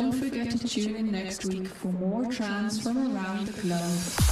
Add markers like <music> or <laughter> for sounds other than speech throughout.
Don't forget to tune in next week for more trance from around the globe.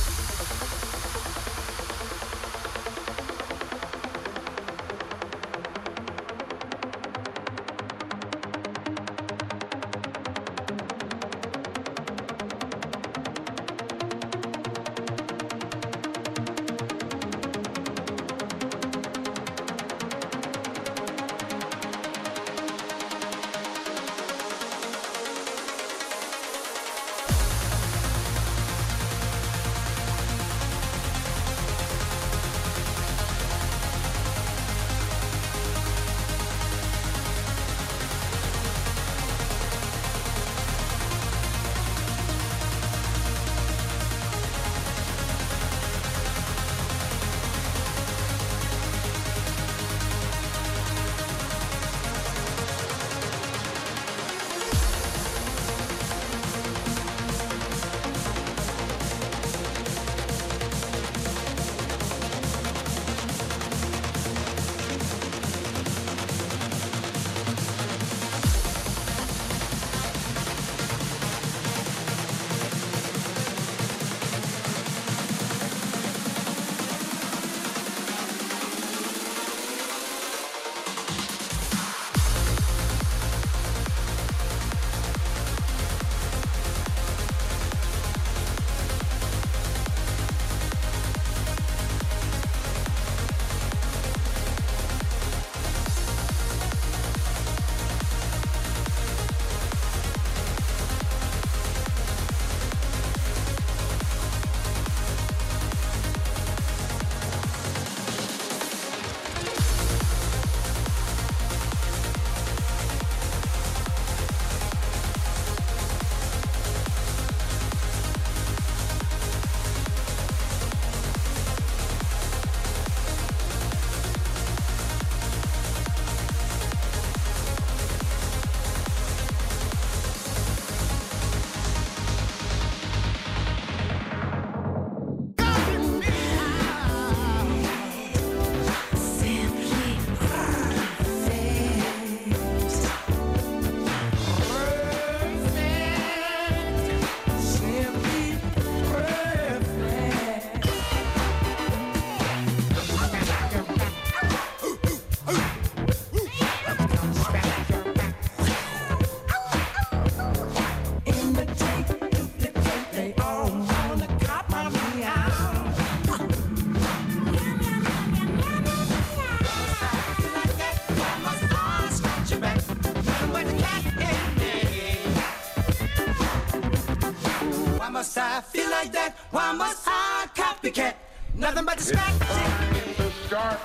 must I feel like that? Why must I copycat? Nothing but distracting. Start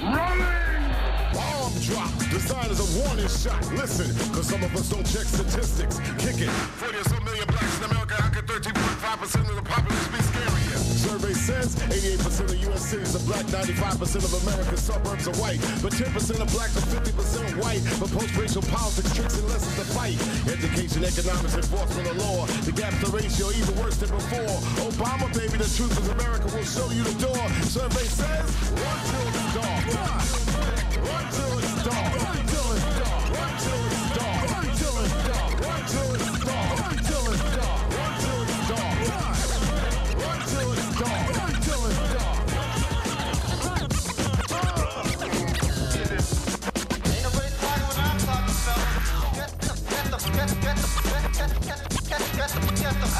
running! drop. The is a warning shot. Listen, cause some of us don't check statistics. Kick it. 40 or so million blacks in America, how could 13.5% of the populace be scary? Survey says 88% of U.S. cities are black, 95% of American suburbs are white, but 10% of blacks are 50% white. But post-racial politics tricks and lessons to fight. Education, economics, enforcement of law. The gap to ratio even worse than before. Obama, baby, the truth is America will show you the door. Survey says one till. Get the, get the, get the, get the, get the, get the, get the, get the,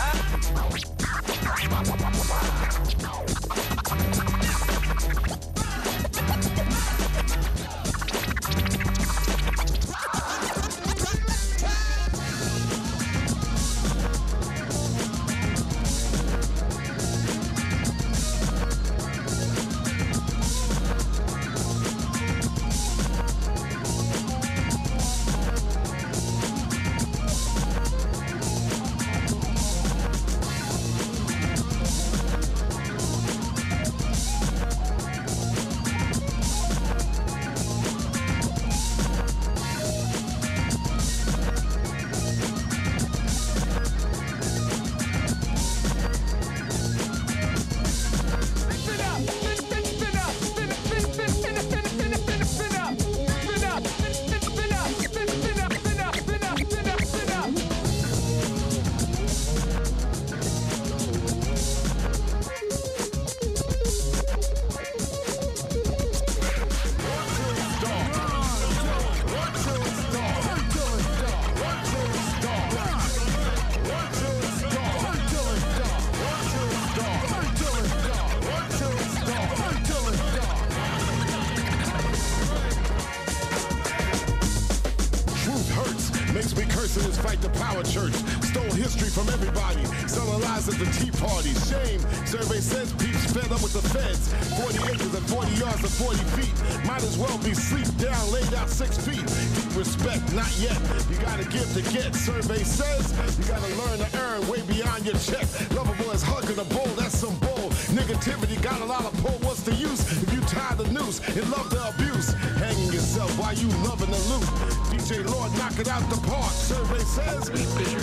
Survey says you gotta learn to earn way beyond your check. Lovable as hugging a bull, that's some bull. Negativity got a lot of pull. What's the use if you tie the noose and love the abuse? Hanging yourself while you loving the loot. DJ Lord, knock it out the park. Survey says.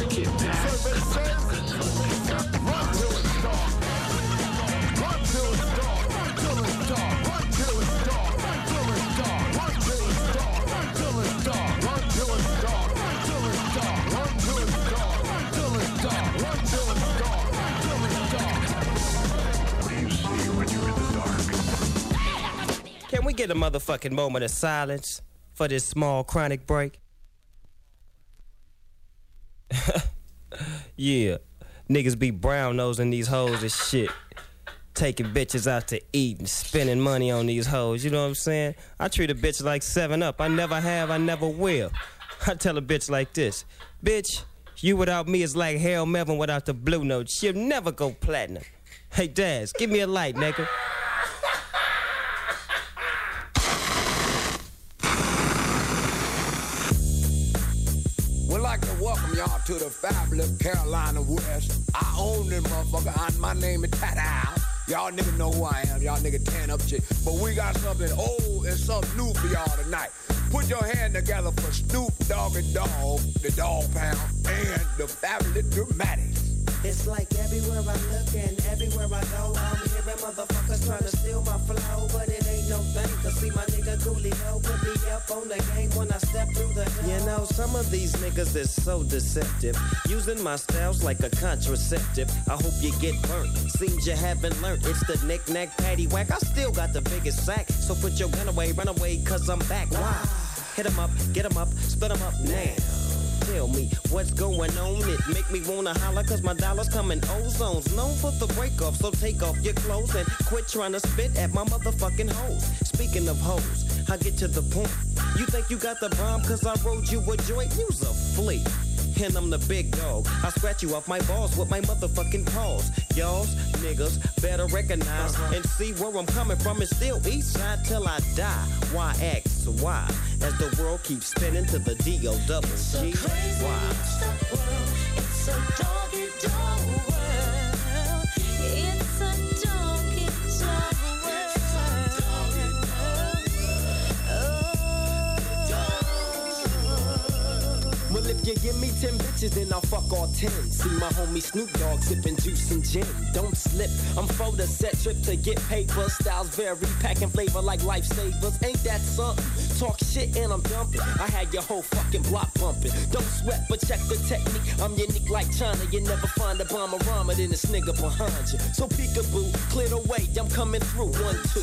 Get a motherfucking moment of silence for this small chronic break? <laughs> yeah, niggas be brown nosing these hoes and shit. Taking bitches out to eat and spending money on these hoes, you know what I'm saying? I treat a bitch like 7 Up. I never have, I never will. I tell a bitch like this Bitch, you without me is like Harold Melvin without the blue note. She'll never go platinum. Hey, Daz, give me a light, nigga. To the fabulous Carolina West. I own this motherfucker, and my name is Tat Y'all niggas know who I am. Y'all niggas tan up shit. But we got something old and something new for y'all tonight. Put your hand together for Snoop Dogg and Dog, the Dogg Pound, and the fabulous Dramatics. It's like everywhere I look and everywhere I go, I'm motherfuckers steal my flow, but it ain't no thing. Cause see my nigga Coolio put me up on the game when I step through the. You know, some of these niggas is so deceptive. Using my styles like a contraceptive. I hope you get burnt. Seems you haven't learned. It's the knick-knack, patty whack. I still got the biggest sack. So put your gun away, run away, cause I'm back. Why? Hit 'em up, get 'em up, split 'em up now. Tell me what's going on. It make me wanna holler cause my dollars come in ozones. Known for the break off, so take off your clothes and quit trying to spit at my motherfucking hoes. Speaking of hoes, I get to the point. You think you got the bomb cause I rode you a joint? You's a flea. And I'm the big dog. I scratch you off my balls with my motherfucking paws. Y'all's niggas better recognize uh-huh. and see where I'm coming from. and still east side till I die. Why X Y? As the world keeps spinning to the D O double G Y. It's a doggy dog world. If you give me 10 bitches, then I'll fuck all 10. See my homie Snoop Dogg sipping juice and gin. Don't slip, I'm for the set trip to get paper. Styles vary, packing flavor like lifesavers. Ain't that something? Talk shit and I'm dumping. I had your whole fucking block bumping. Don't sweat, but check the technique. I'm unique like China. You never find a bomber rhymer than this nigga behind you. So peekaboo, clear the way. I'm coming through. One, two,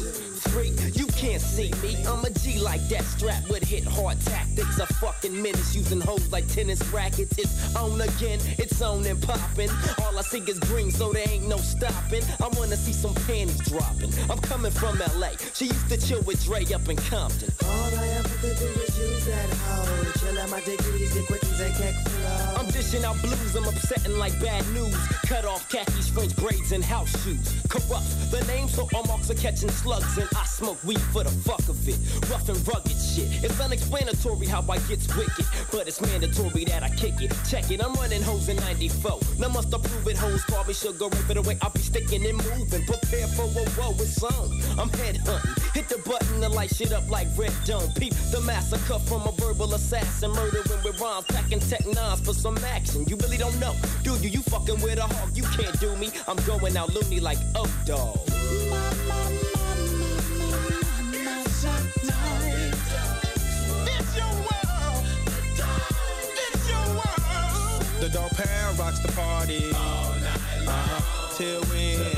three. You can't see me. I'm a G like that. Strapped with hit hard tactics. A fucking menace using hoes like tennis rackets. It's on again. It's on and popping. All I see is green, so there ain't no stopping. I wanna see some panties dropping. I'm coming from LA. She used to chill with Dre up in Compton. I ever could do is use that hoe. Chill out my degrees, and flow. I'm dishing out blues, I'm upsetting like bad news. Cut off khakis, French braids, and house shoes. Corrupt the name, so all marks are catching slugs. And I smoke weed for the fuck of it. Rough and rugged shit. It's unexplanatory how I gets wicked, but it's mandatory that I kick it. Check it, I'm running hoes in 94. Now must approve it, hoes call me sugar rip it away. I'll be sticking and moving. Prepare for a woe, it's on. I'm head hunting. Hit the button to light shit up like red dome. Peep the massacre from a verbal assassin. Murdering with rhymes, packing tech nines for some action. You really don't know, do you? You fucking with a hog, you can't do me. I'm going out loony like oh dog. The dog pound rocks the party. all Uh-huh. Till we.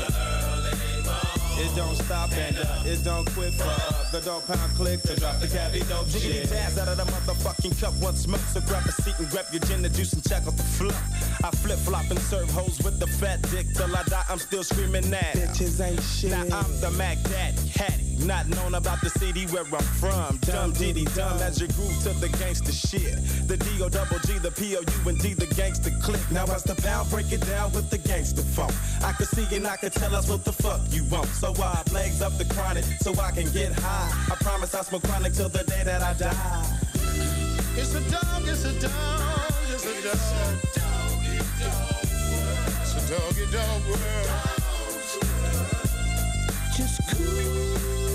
It don't stop and uh, it don't quit for uh, the dog pound click to drop the cabbie dope Jiggity shit. jazz out of the motherfucking cup once more. So grab a seat and grab your gin and juice and check out the fluff. I flip flop and serve hoes with the fat dick till I die. I'm still screaming that. Bitches ain't shit. Now I'm the Mac Daddy, Hattie. Not known about the city where I'm from. Dumb diddy dumb as you groove to the gangster shit. The D O double G, the P O U and D, the gangster click. Now as the pound break it down with the gangster funk. I can see and I can tell us what the fuck you want. So I legs up the chronic so I can get high. I promise I smoke chronic till the day that I die. It's a dog, it's a dog, it's a dog. It's a doggy dog world. Just cool.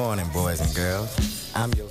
Morning, boys and girls. I'm your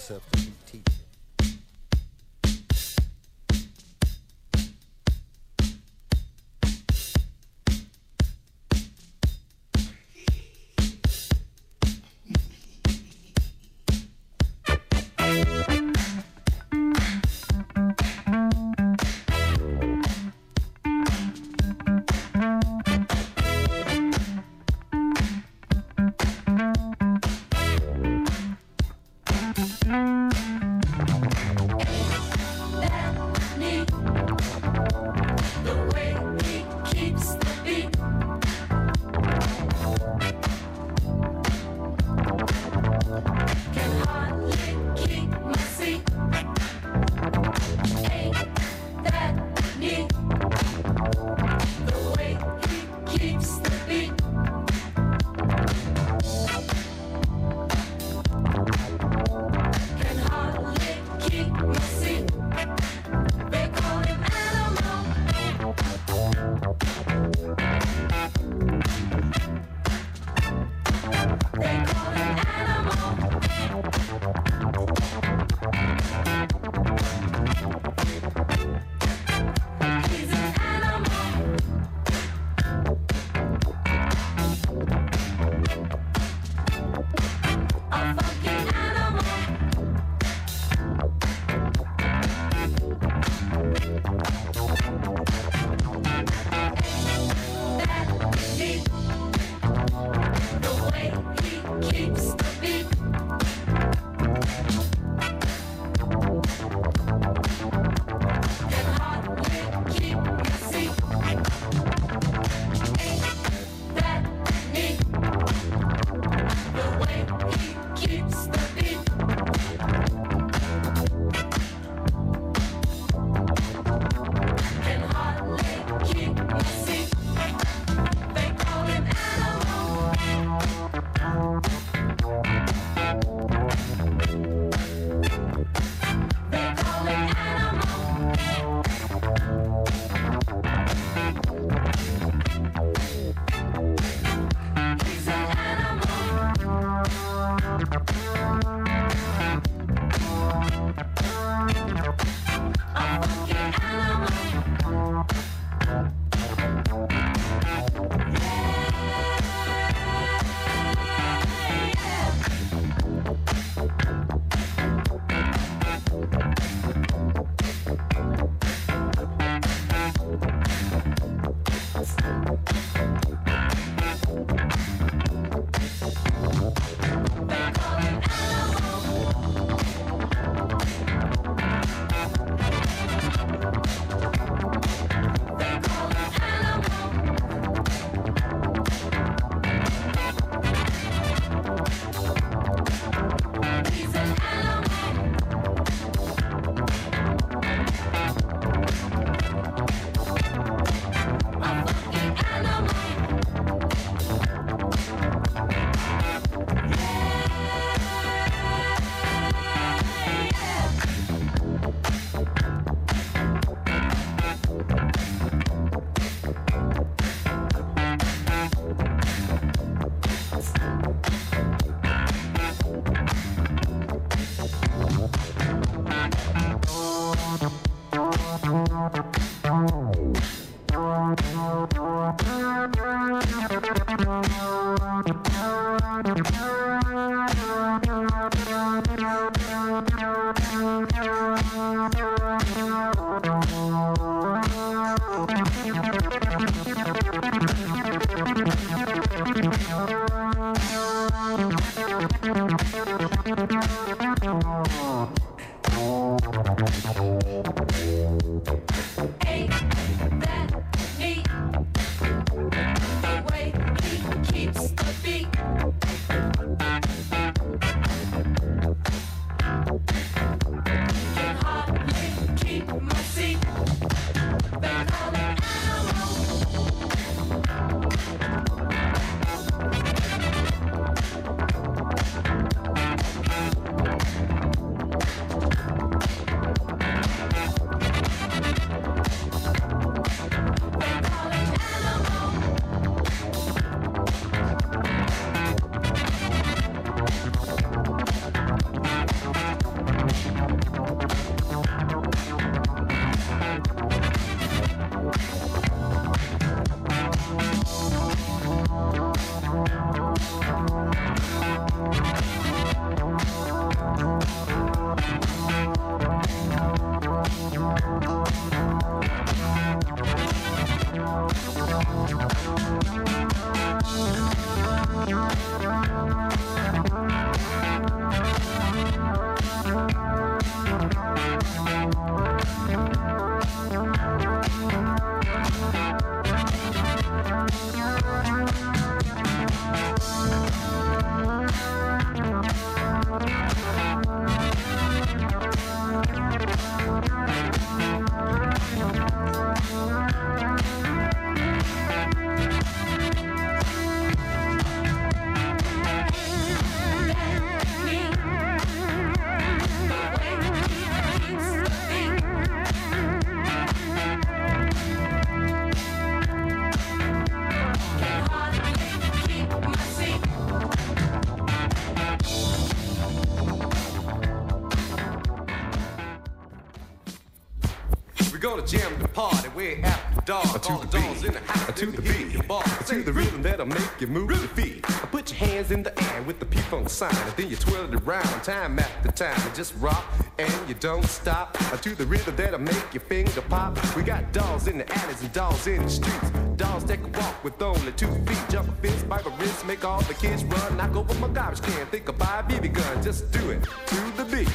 to the beat, bar, to the rhythm that'll make you move your feet. I Put your hands in the air with the P-funk sign, and then you twirl it around. Time after time, and just rock and you don't stop. To the rhythm that'll make your finger pop. We got dolls in the alleys and dolls in the streets. Dolls that can walk with only two feet, jump a fence, bite a wrist, make all the kids run. Knock over my garbage can, think of buy a BB gun, just do it to the beat.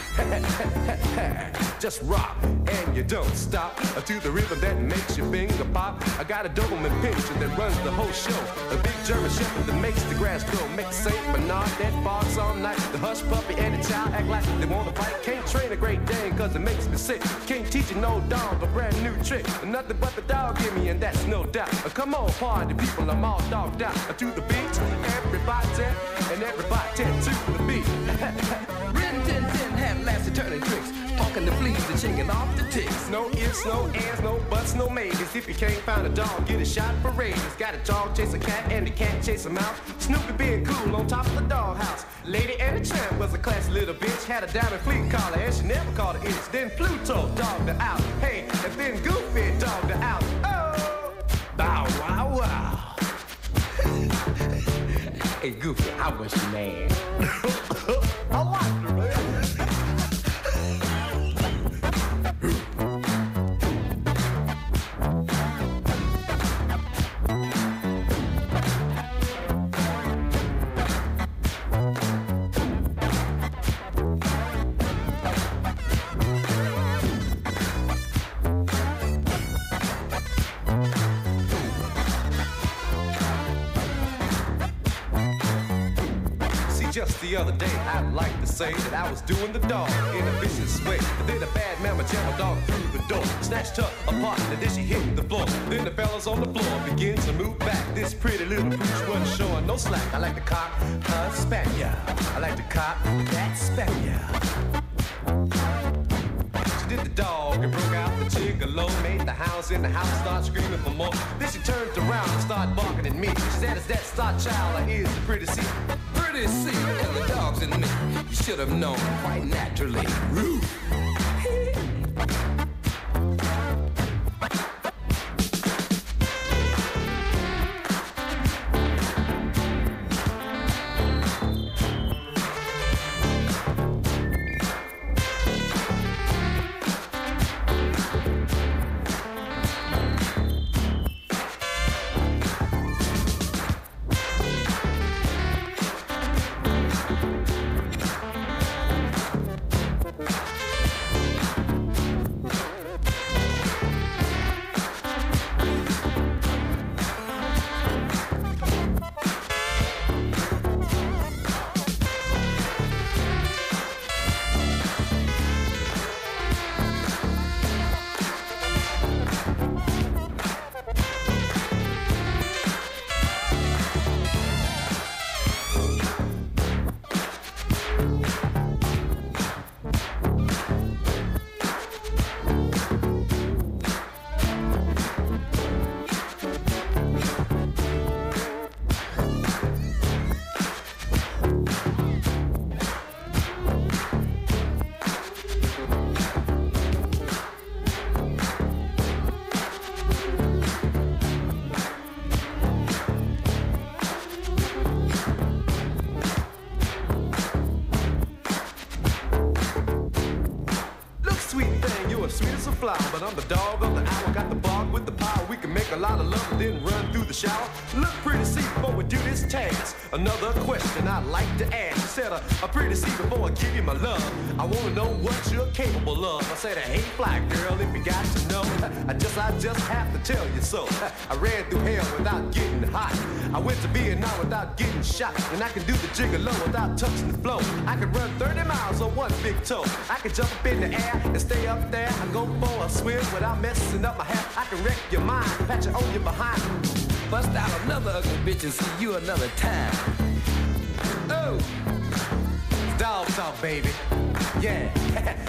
<laughs> just rock and you don't stop. To the rhythm that makes your finger pop. I got a Doberman pinscher that runs the whole show. A big German shepherd that makes the grass grow. Makes Saint Bernard that barks all night. The hush puppy and the child act like they wanna fight. Can't train a great Dane cause it makes me sick. Can't teach you no dog a brand new trick. Nothing but the dog give me and that's no doubt. Come on, party people, I'm all dogged out. To the beat, everybody and everybody to the beat. Rin Tin Tin had turning tricks. Talking the fleas and shaking off the ticks. No ifs, no ands, no buts, no maybes. If you can't find a dog, get a shot for rabies. Got a dog chase a cat and the cat chase a mouse. Snoopy being cool on top of the doghouse. Lady and the tramp was a classy little bitch. Had a diamond fleet collar and she never called an itch. Then Pluto dogged her out. Hey, and then Goofy dogged her out. Oh, bow wow wow. <laughs> hey Goofy, I was your man. <laughs> the other day, I'd like to say that I was doing the dog in a vicious way. But then a bad mama jammed a dog through the door, snatched her apart, and then she hit the floor. Then the fellas on the floor begin to move back. This pretty little pooch wasn't showing no slack. I like the cock, her Spaniel. I like the cock, that Spaniel. She did the dog and broke out the gigolo. Made the house in the house start screaming for more. Then she turned around and started barking at me. She said, Is that star child or is it pretty see? Pretty and the dog's in me. You should have known quite naturally. Rude. Shower. Look pretty see before we do this task. Another question I'd like to ask. You said, I'm pretty see before I give you my love. I wanna know what you're capable of. I said, hey, fly girl, if you got to know, I just, I just have to tell you so. I ran through hell without getting hot. I went to Vietnam without getting shot, and I can do the gigolo without touching the floor. I can run 30 miles on one big toe. I can jump up in the air and stay up there. I go for a swim without messing up my hair. I can wreck your mind, pat you on your behind. Bust out another ugly bitch and see you another time. Oh, dog talk, baby. Yeah,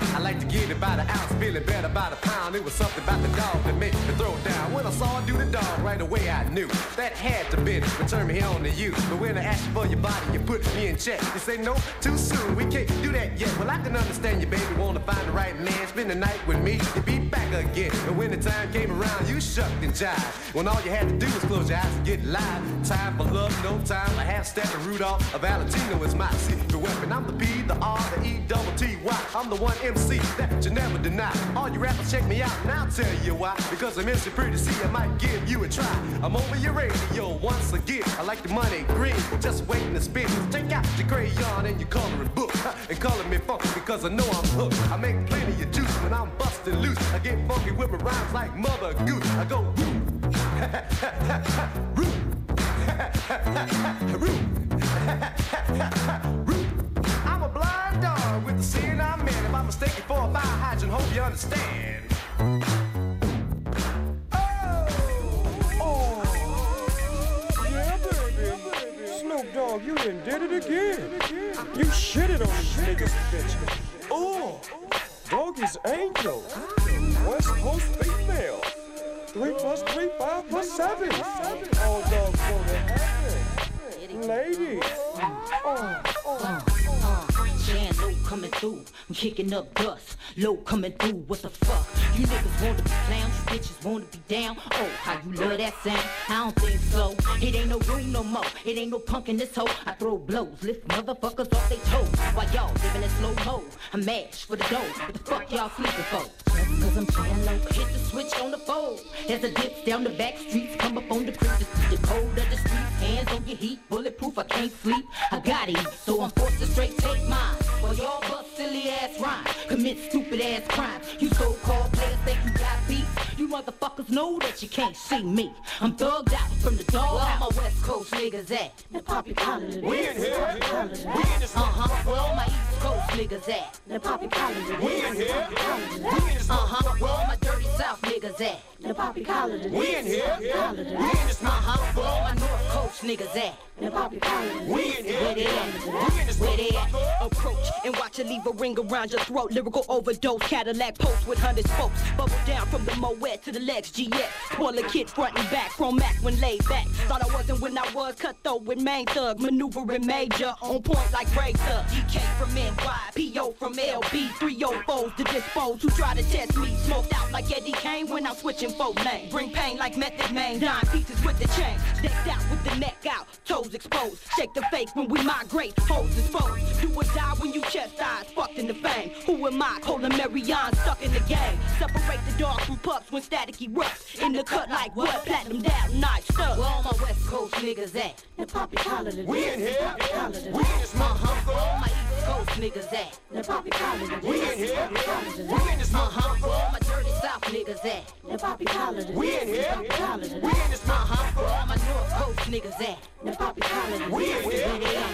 <laughs> I like to get it by the ounce, feeling better by the pound. It was something about the dog that made me throw it down. When I saw her do the dog, right away I knew that had to be it return me on to you. But when I asked for your body, you put me in check. You say no, too soon, we can't do that yet. Well, I can understand you, baby, wanna find the right man, spend the night with me, you be back again. And when the time came around, you shucked and jived. When all you had to do was close your eyes and get live. Time for love, no time. A half step and Rudolph, a Valentino is my secret weapon. I'm the P, the R, the E, double T, Y. I'm the one MC that you never deny. All you rappers check me out, and I'll tell you why. Because I'm MC pretty see, I might give you a try. I'm over your radio once again. I like the money green, just waiting to spin. Take out your crayon and your coloring book and color me funky because I know I'm hooked. I make plenty of juice when I'm busting loose. I get funky with my rhymes like Mother Goose. I go root, root, root. I'm in. If for a fire hydrant, hope you understand. Oh! Oh! Yeah, baby. Snoop Dogg, you done did it again. You shitted on these niggas, bitch. Oh, Doggy's angel. West Coast female. Three plus three, five plus seven. All dogs go to heaven. Ladies. Oh, oh. Coming through, I'm kicking up dust. Low coming through, what the fuck? You niggas wanna be clowns, you bitches wanna be down. Oh, how you love that sound? I don't think so. It ain't no room no more. It ain't no punk in this hoe. I throw blows, lift motherfuckers off they toes. While y'all living in slow mo, I mash for the dough. What the fuck y'all sleeping for? Cause I'm trying low, hit the switch on the phone. As the dips down the back streets, come up on the creek, the cold of the street, Hands on your heat, bulletproof, I can't sleep. I got it, so I'm forced to straight take mine. While y'all bust silly ass rhymes, commit stupid ass crimes. You so-called players think you got beef. You motherfuckers know that you can't see me. I'm thugged out from the dog. Where all my West Coast niggas at? The poppy collar. We in here. We in this Uh-huh. Where all my East Coast niggas at? The poppy collar. We in here. We in this Uh-huh. Where all my dirty South niggas at? The poppy collar. We in here. We in this Uh-huh. Where all my North Coast niggas at? The poppy collar. We in here. Where they at? Where they at? Approach and watch it leave a ring around your throat. Lyrical overdose, Cadillac post with hundred spokes. Bubble down from the Moet to the legs, GS. Spoiler kid front and back, from Mac when laid back. Thought I wasn't when I was cut though with main thug, maneuvering major on point like Razor. DK from NY, PO from LB, 304s to dispose. Who try to test me, smoked out like Eddie Kane when I'm switching Bring pain like Method Man, dime pieces with the chain. Decked out with the neck out, toes exposed. Shake the fake when we migrate, hoes exposed. Do or die when you chest eyes, fucked in the fame. Who am I? Colin Marion, stuck in the game. Separate the dog from pups when static erupts. In the cut like what? Platinum down, night stuck. Where all my West Coast niggas at? The poppy collar. We in here. We in this Uh-huh. Where all my East Coast niggas at? The poppy collar. We in here. We in this Uh-huh. Where all my dirty South niggas at? The poppy collar. We in here. We in this Uh-huh. Where my North Coast niggas at? The poppy collar. We in here. Where they at?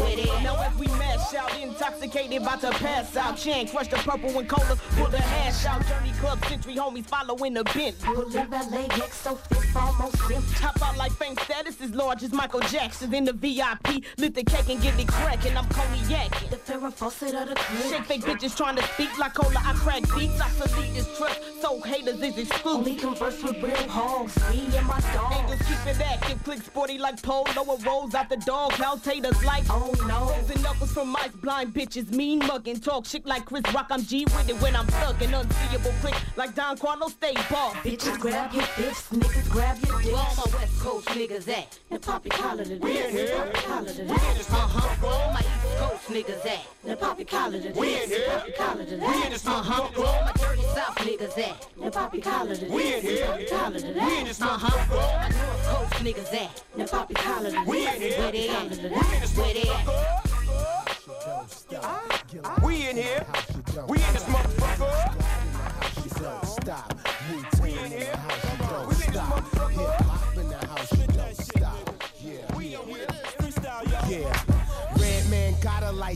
Where they at? Now as we mash out, intoxicated, about to pass out. Chain crush the purple and cola, pull the hash out. Journey Club Century homies following the bent. LAX so fit almost empty. Top out like fame status as large as Michael Jackson in the VIP. Lit the cake and get it crackin', I'm cognac. The Farrah of the crib. Shake fake bitches trying to speak like cola. I crack beats, I salute this trust. So haters is exclusive. Only converse with real hogs, me and my dog. Angels keep it active, click sporty like pole. Lower rolls out the dog, house haters like oh no. And knuckles from mice, blind bitches, mean mugging. Talk shit like Chris Rock, I'm G with it when I'm stuck. An unseeable click like Don Carlos, stay ball. Bitches grab your dicks, niggas grab your dicks. Where all my West Coast niggas at? The poppy collar in here. Collar the Uh-huh. Where all my East Coast niggas at? The poppy collar the We in here. Poppy collar the Uh-huh. Where my dirty South niggas at? Now Poppy collar to We this, in here. Poppy collar to We in this Uh-huh. motherfucker. North Coast niggas at? Now Poppy collar to We this, in here. where they at? We in this Where they at? We in here. We in this motherfucker. don't stop.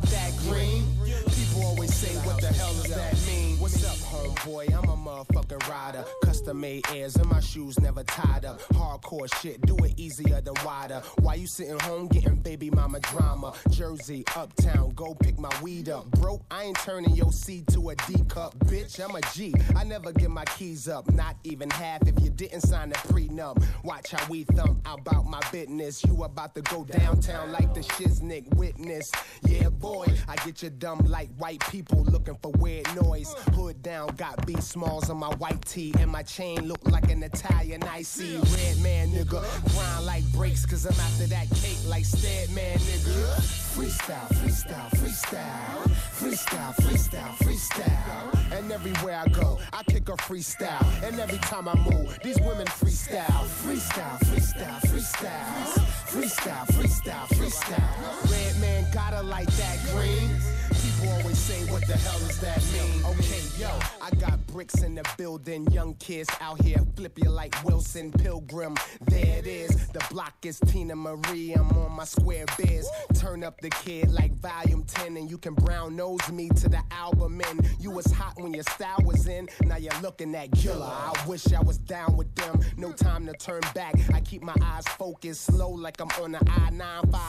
That green. People always say, what the hell does that mean? What's up, homeboy? I'm a motherfucking rider. Custom made airs and my shoes never tied up. Hardcore shit, do it easier than wider. Why you sitting home getting baby mama drama? Jersey, uptown, go pick my weed up. Broke, I ain't turning your C to a D cup. Bitch, I'm a G. I never give my keys up, not even half if you didn't sign a prenup. Watch how we thump about my business. You about to go downtown like the shiznick witness. Yeah, boy, I get you dumb like white people looking for weird noise. Hood down, got B smalls on my white tee, and my chain look like an Italian icy. Redman, nigga, grind like brakes, cause I'm after that cake like stead man, nigga. Freestyle, freestyle, freestyle, freestyle, freestyle, freestyle. And everywhere I go, I kick a freestyle. And every time I move, these women freestyle. Freestyle, freestyle, freestyle. Freestyle, freestyle, freestyle. Redman gotta like that green. Always say, what the hell does that mean? Okay, yo, I got bricks in the building. Young kids out here flip you like Wilson Pilgrim. There it is. The block is Teena Marie. I'm on my square biz. Turn up the kid like volume 10, and you can brown nose me to the album end. You was hot when your style was in. Now you're looking at killer. I wish I was down with them. No time to turn back. I keep my eyes focused, slow like I'm on the I 95 smoking.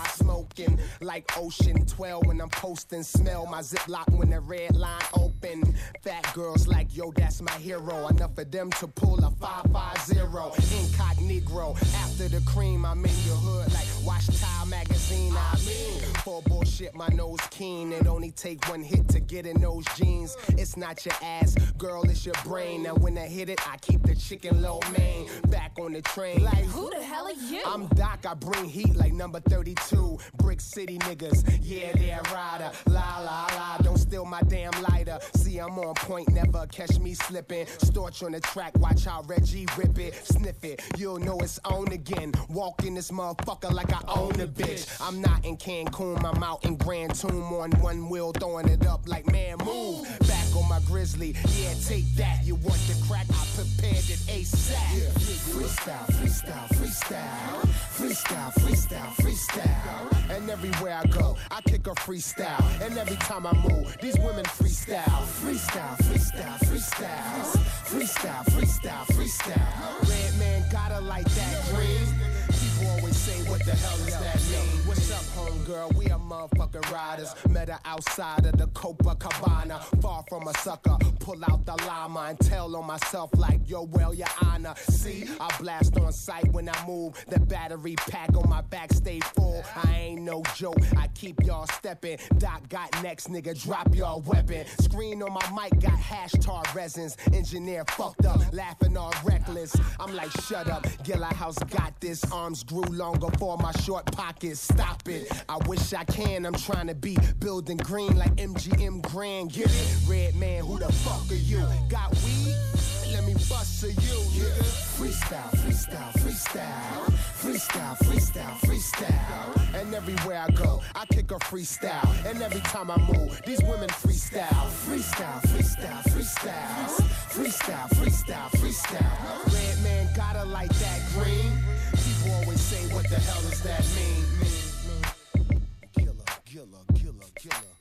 Like Ocean 12 when I'm posting. Smell my ziplock when the red line open. Fat girls like, yo, that's my hero. Enough of them to pull a 550. Incognito. After the cream, I'm in your hood like Watch Time magazine. I mean, for bullshit, my nose keen. It only take one hit to get in those jeans. It's not your ass, girl, it's your brain. Now when I hit it, I keep the chicken low main. Back on the train. Like, Who the hell are you? I'm Doc, I bring heat like number 32. Brick City niggas, yeah, they're rider. La la la, don't steal my damn lighter. See, I'm on point, never catch me slipping. Storch on the track, watch how Reggie rip it. Sniff it, you'll know it's on again. Walk in this motherfucker like I own the bitch. I'm not in Cancun, I'm out in Grand Tomb on one wheel, throwing it up like man, move. Back on my grizzly, yeah, take that. You want the crack, I prepared it ASAP. Freestyle, freestyle, freestyle. Freestyle, freestyle, freestyle. And everywhere I go, I kick a freestyle. And every time I move, these women freestyle. Freestyle, freestyle, freestyle. Freestyle, freestyle, freestyle. Redman gotta like that green. Say, what the hell does that mean? What's up, homegirl? We are motherfucking riders. Met her outside of the Copacabana. Far from a sucker. Pull out the llama and tell on myself like, yo, well, your honor. See, I blast on sight when I move. The battery pack on my back stay full. I ain't no joke. I keep y'all stepping. Doc got next, nigga. Drop y'all weapon. Screen on my mic got hash tar resins. Engineer fucked up, laughing all reckless. I'm like, shut up. Gilla House got this. Arms grew longer for my short pockets. Stop it. I wish I can. I'm trying to be building green like MGM Grand. Get it? Redman, who the fuck are you? Got weed? Let me bust to you, nigga. Freestyle, freestyle, freestyle. Freestyle, freestyle, freestyle. And everywhere I go, I kick a freestyle. And every time I move, these women freestyle. Freestyle, freestyle, freestyle. Freestyle, freestyle, freestyle. Redman gotta like that green. People always say, what the hell does that mean? mean, mean. Killer, killer, killer, killer.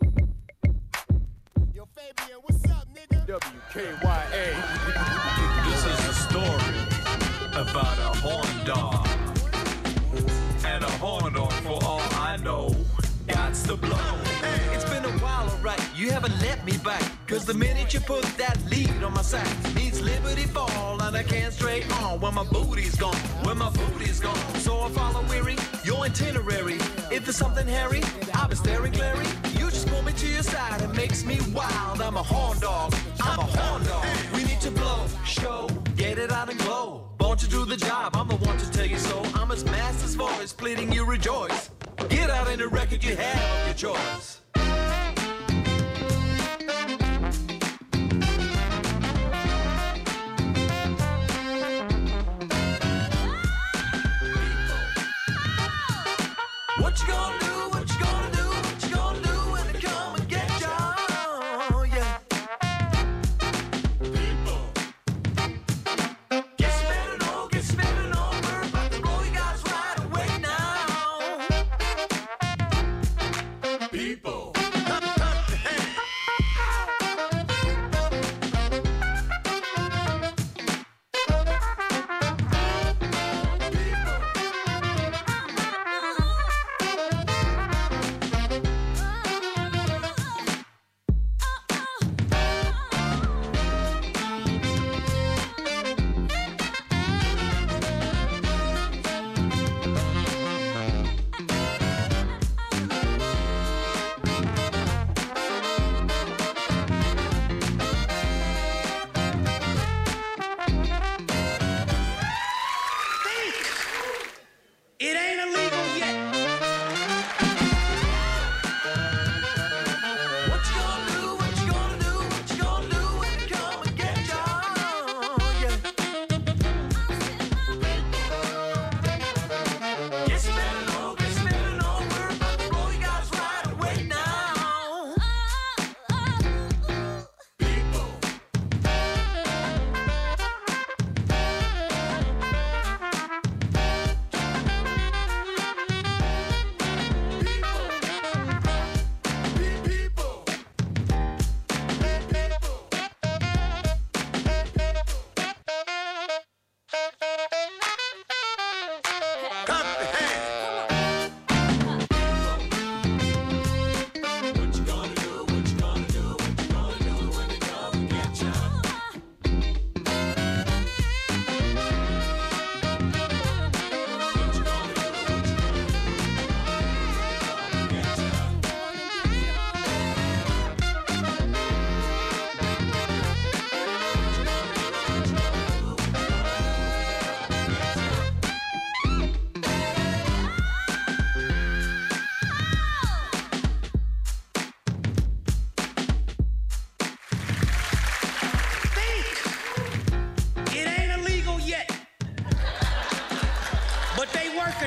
Yo, Fabian, what's up, nigga? WKYA. This is a story about a horn dog. And a horn dog, for all I know, gots to blow. Hey, it's been a while, alright. You haven't let me back. Cause the minute you put that lead on my sack, needs liberty fall and I can't stray on when my booty's gone. When my booty's gone. So I follow weary your itinerary. If there's something hairy, I've been staring clary. You just pull me to your side and makes me wild. I'm a horn dog. I'm a horn dog. We need to blow, show, get it out and glow. Born to do the job, I'm the one to tell you so. I'm his master's voice, pleading you rejoice. Get out in the record you have of your choice.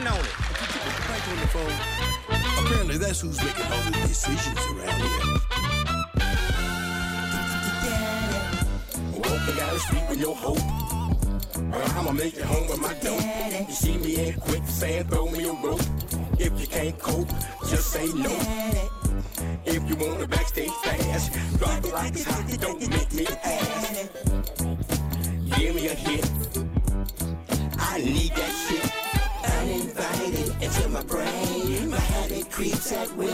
On it. Mike on the phone. Apparently, that's who's making all the decisions around here. Woke down the street with no hope. Well, I'ma make it home with my dope. You see me in quicksand, throw me a rope. If you can't cope, just say no. If you want a backstage fast, drop it like it's hot. Don't make me ask. Give me a hit. I need that shit. Into my brain. My habit creeps at will.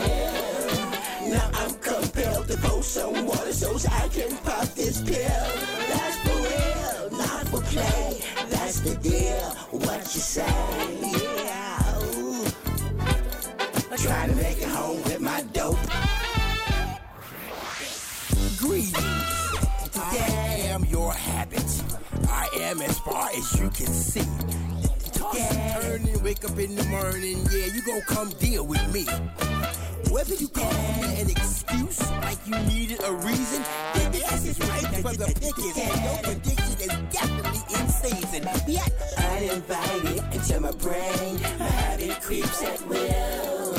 Now I'm compelled to pour some water so I can pop this pill. That's for real, not for play. That's the deal. What you say? Yeah. ooh. Trying to make it home with my dope. Greetings. I am your habit. I am as far as you can see. Turn and wake up in the morning. Yeah, you gon' come deal with me. Whether you call me an excuse, like you needed a reason, then the S is right for the pickings. And your prediction is definitely in season. Yet, Uninvited into my brain. My habit creeps at will.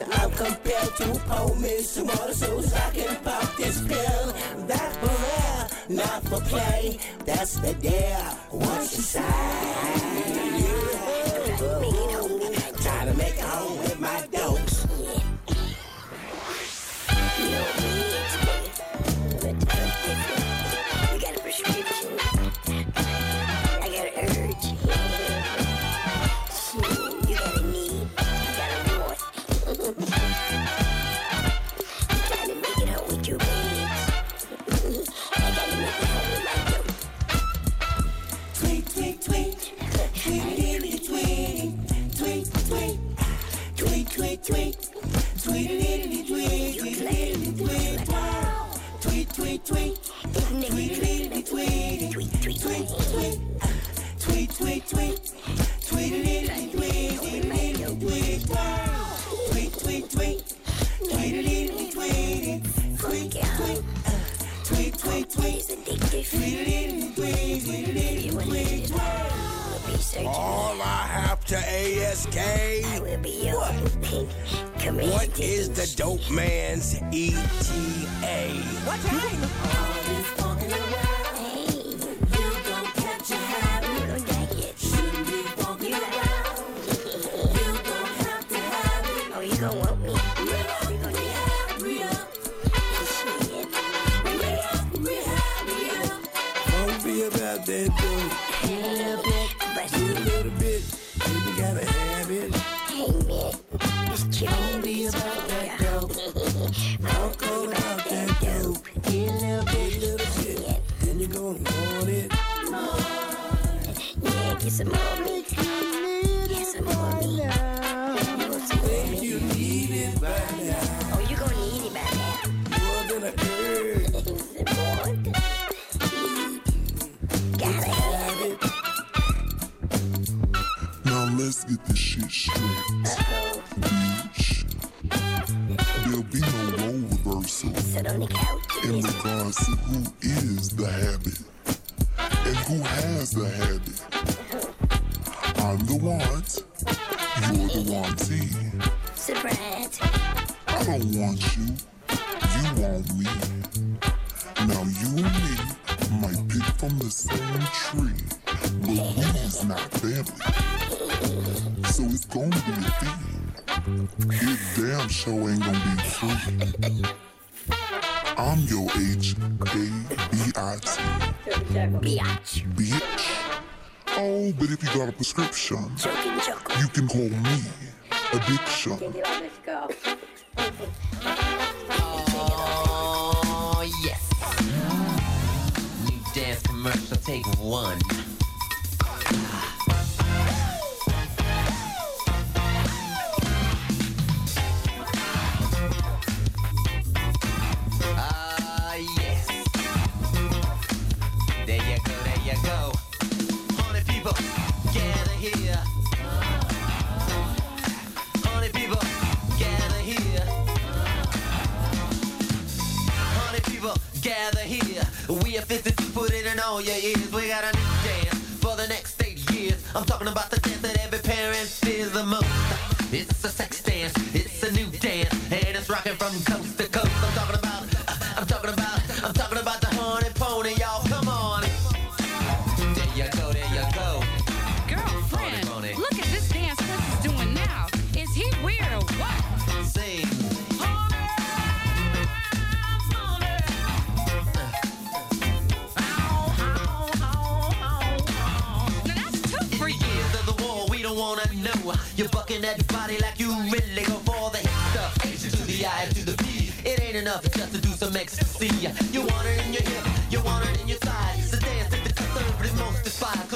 Now I'm compelled to some water so I can pop this pill. That's for real, not for play. That's the deal. What you say? Gotta make home with my dad. Who has the habit? I'm the want. You're the wantee. Surprise. I don't want you. You want me. Now you and me might pick from the same tree, but we's not family. So it's gonna be a thing. It damn sure ain't gonna be free. I'm your age, bitch. Bitch. Oh, but if you got a prescription, you can call me addiction. Oh, yes. New dance commercial, take one. Your are fisted to put it in all your ears. We got a new dance for the next eight years. I'm talking about the dance that every parent fears the most. It's a enough just to do some ecstasy. You want it in your hip, you want it in your side. It's a dance that the conservative most despise.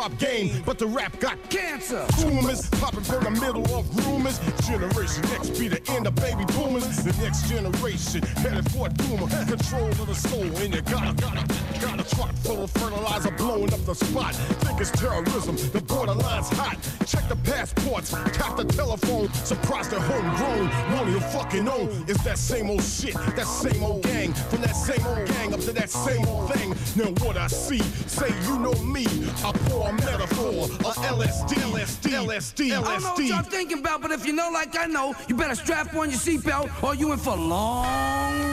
Hop game, but the rap got cancer. Boomers popping from the middle of rumors. Generation X be the end of baby boomers. The next generation headed for a doomer. Control of the soul, and you gotta, gotta, got a truck full of fertilizer blowing up the spot. Think it's terrorism, the borderline's hot. Own that same old shit, that same old gang. From that same old gang up to that same old thing. Now what I see, say you know me. A metaphor, a LSD, LSD, LSD, I don't know what y'all thinking about, but if you know like I know, you better strap on your seatbelt or you in for long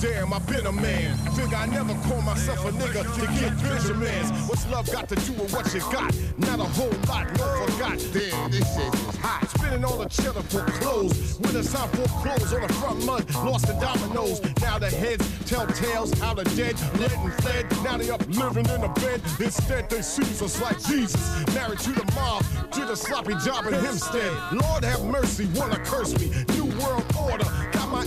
damn, I been a man. Figure I never call myself a nigga to get Benjamins. What's love got to do with what you got? Not a whole lot, no forgot. Damn, this shit is hot. Spinning all the cheddar for clothes. Winter time for clothes on the front mud. Lost the dominoes. Now the heads tell tales how the dead led and fled. Now they up living in a bed. Instead they seize us like Jesus. Married to the mob. Did a sloppy job in Hempstead. Lord have mercy, wanna curse me. New world order.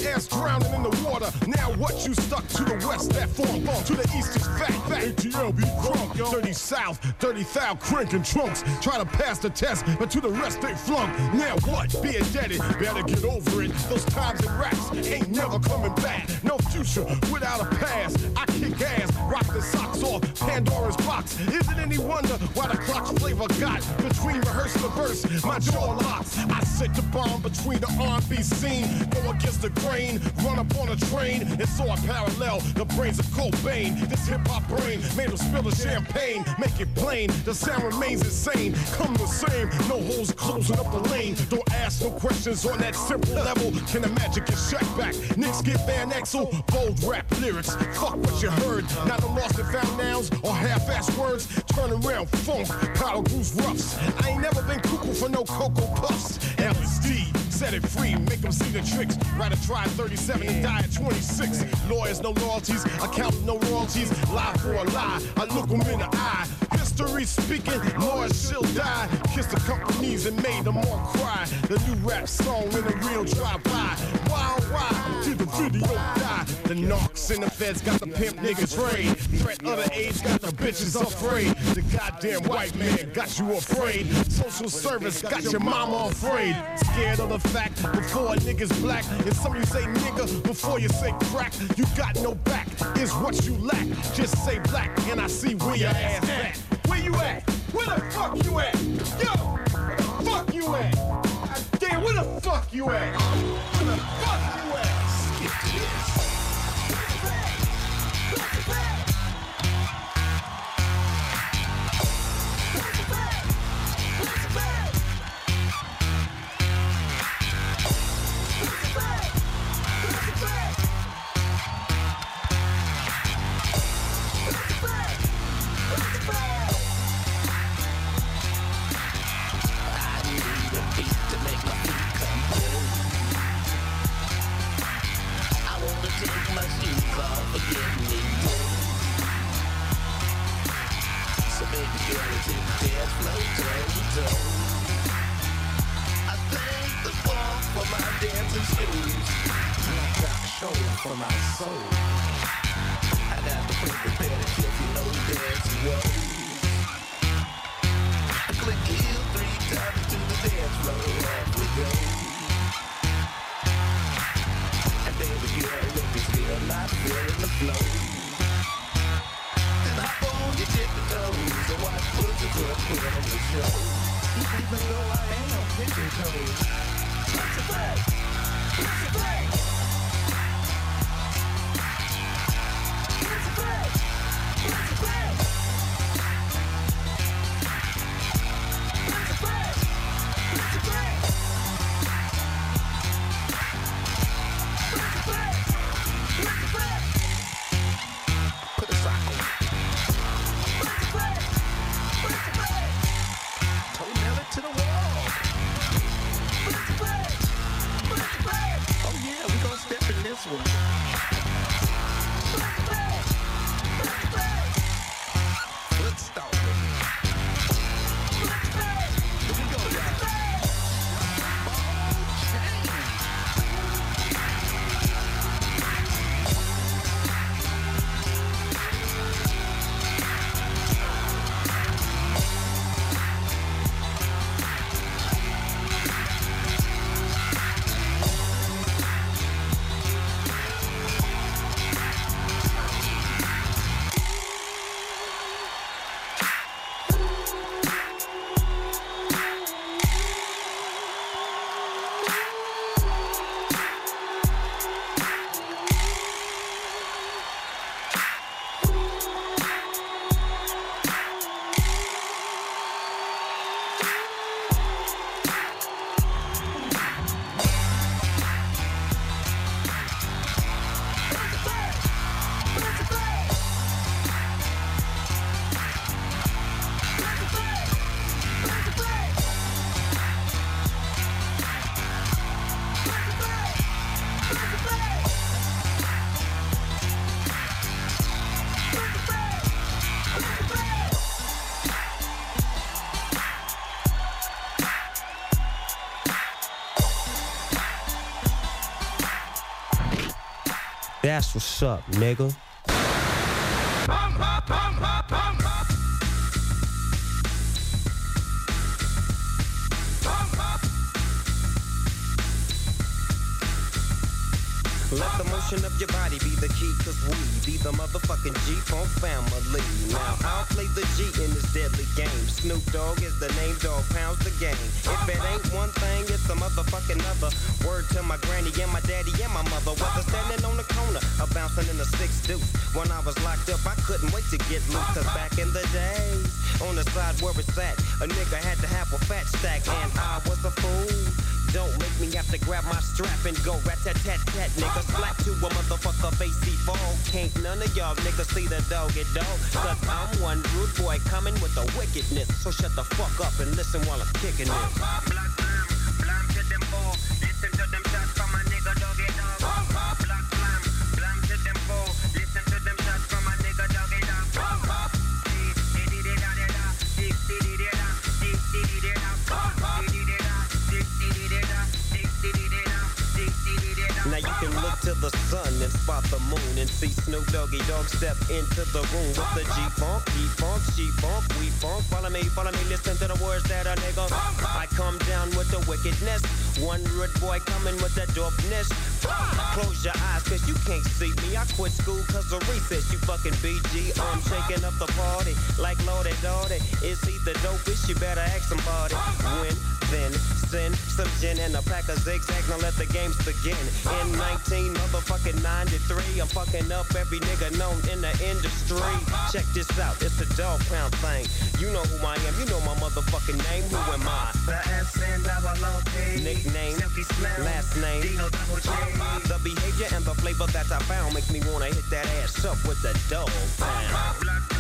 Ass drowning in the water. Now what you stuck to the west, that form bump. To the east is fat, fat. ATL be crunk. 30 south, 30 thou cranking trunks. Try to pass the test, but to the rest they flunk. Now what? Be indebted, better get over it. Those times in raps ain't never coming back. No future without a past. I kick ass, rock the socks off Pandora's box. Is it any wonder why the clock's flavor got between rehearsal and verse? My jaw locks. I set the bomb between the R&B scene, go against the grain, run up on a train, and so I parallel the brains of Cobain. This hip hop brain made him spill the champagne, make it plain. The sound remains insane, come the same. No holes closing up the lane. Don't ask no questions on that simple level. Can the magic get shut back? Nicks get Van Exel, bold rap lyrics. Fuck what you heard. Not the lost and found nouns or half-ass words. Turn around, funk, powder goose roughs. I ain't never been cuckoo for no cocoa puffs. LSD, set it free, make them see the tricks. Rather try 37 and die at 26. Lawyers, no loyalties, accountants, no royalties. Lie for a lie, I look them in the eye. History speaking, lawyers shall die. Kiss the companies and made them all cry. The new rap song in a real drive-by. Why, why, till the video die. The knocks and the feds got the pimp niggas afraid. Threat of the age got the bitches afraid. The goddamn white man got you afraid. Social service got your mama afraid. Scared of the fact before nigga's black. And some you say nigga before you say crack. You got no back is what you lack. Just say black and I see where your ass at. Where you at? Where the fuck you at? Yo, where the fuck you at? God Damn, where the fuck you at? Where the fuck you at? Skip this. That's what's up, nigga. Let the motion of your body be the key, cause we be the motherfucking G-Funk family. Now, I'll play the G in this deadly game. Snoop Dogg is the name, Dogg Pound's the game. If it ain't one thing, it's a motherfucking other. Word to my granny and my daddy and my mother. Whether standing on the corner or bouncing in a six deuce. When I was locked up, I couldn't wait to get loose, cause back in the days, on the side where it's at, a nigga had to have a fat stack, and I was a fool. Don't make me have to grab my strap and go rat tat tat tat, nigga. Slap to a motherfucker face fall. Can't none of y'all niggas see the dog it dog. Cause I'm one rude boy coming with the wickedness. So shut the fuck up and listen while I'm kicking this. Sun the moon and see Snoop Doggy Dogg step into the room with the G-Funk, G-Funk, G-Funk, we funk. Follow me, follow me, listen to the words that a nigga. I come down with the wickedness. One rude boy coming with the dopeness. Close your eyes, cause you can't see me. I quit school cause of recess, you fucking BG. I'm shaking up the party like Lodi Dodi. Is he the dopest? You better ask somebody. When, then, send some gin and a pack of zigzag. Now let the games begin. In 19 motherfucking 93, I'm fucking up every nigga known in the industry. Check this out, it's a Dogg Pound thing. You know who I am, you know my motherfucking name. Who am I? The SN double OP. Nickname, Silky Slim. last name. Dino double J. The behavior and the flavor that I found make me wanna hit that ass up with the Dogg Pound.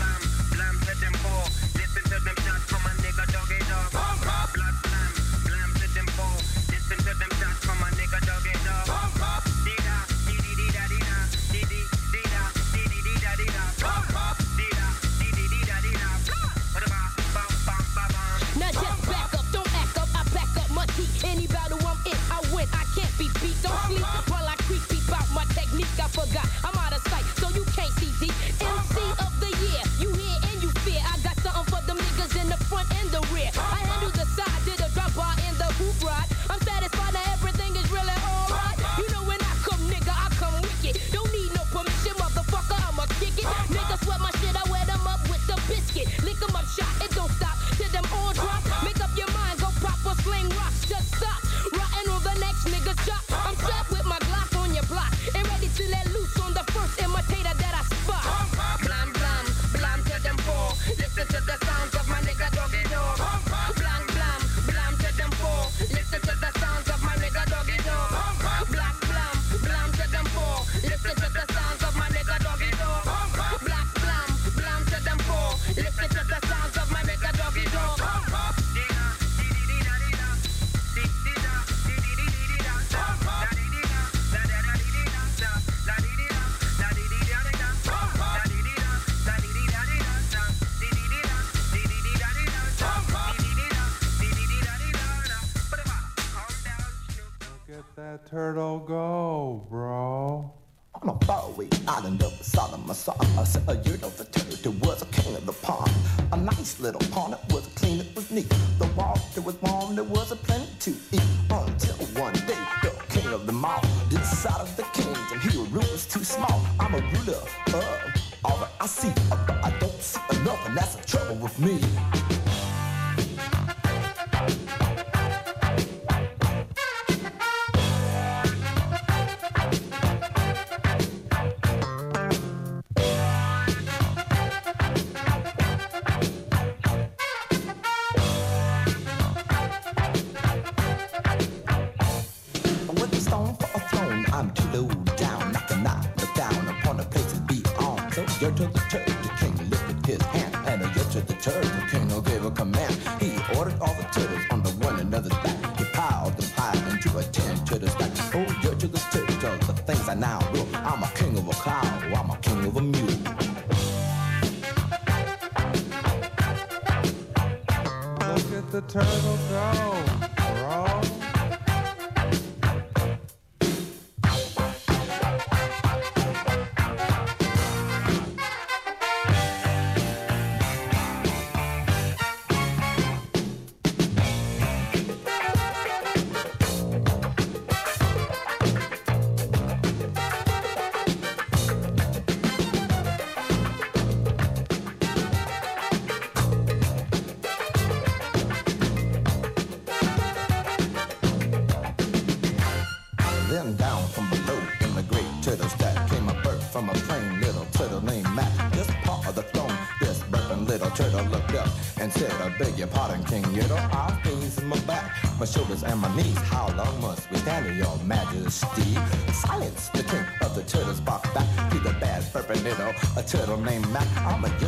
King of them all decided the kingdom he would rule was too small. I'm a ruler of all that I see, but I don't see enough, and that's the trouble with me. Named a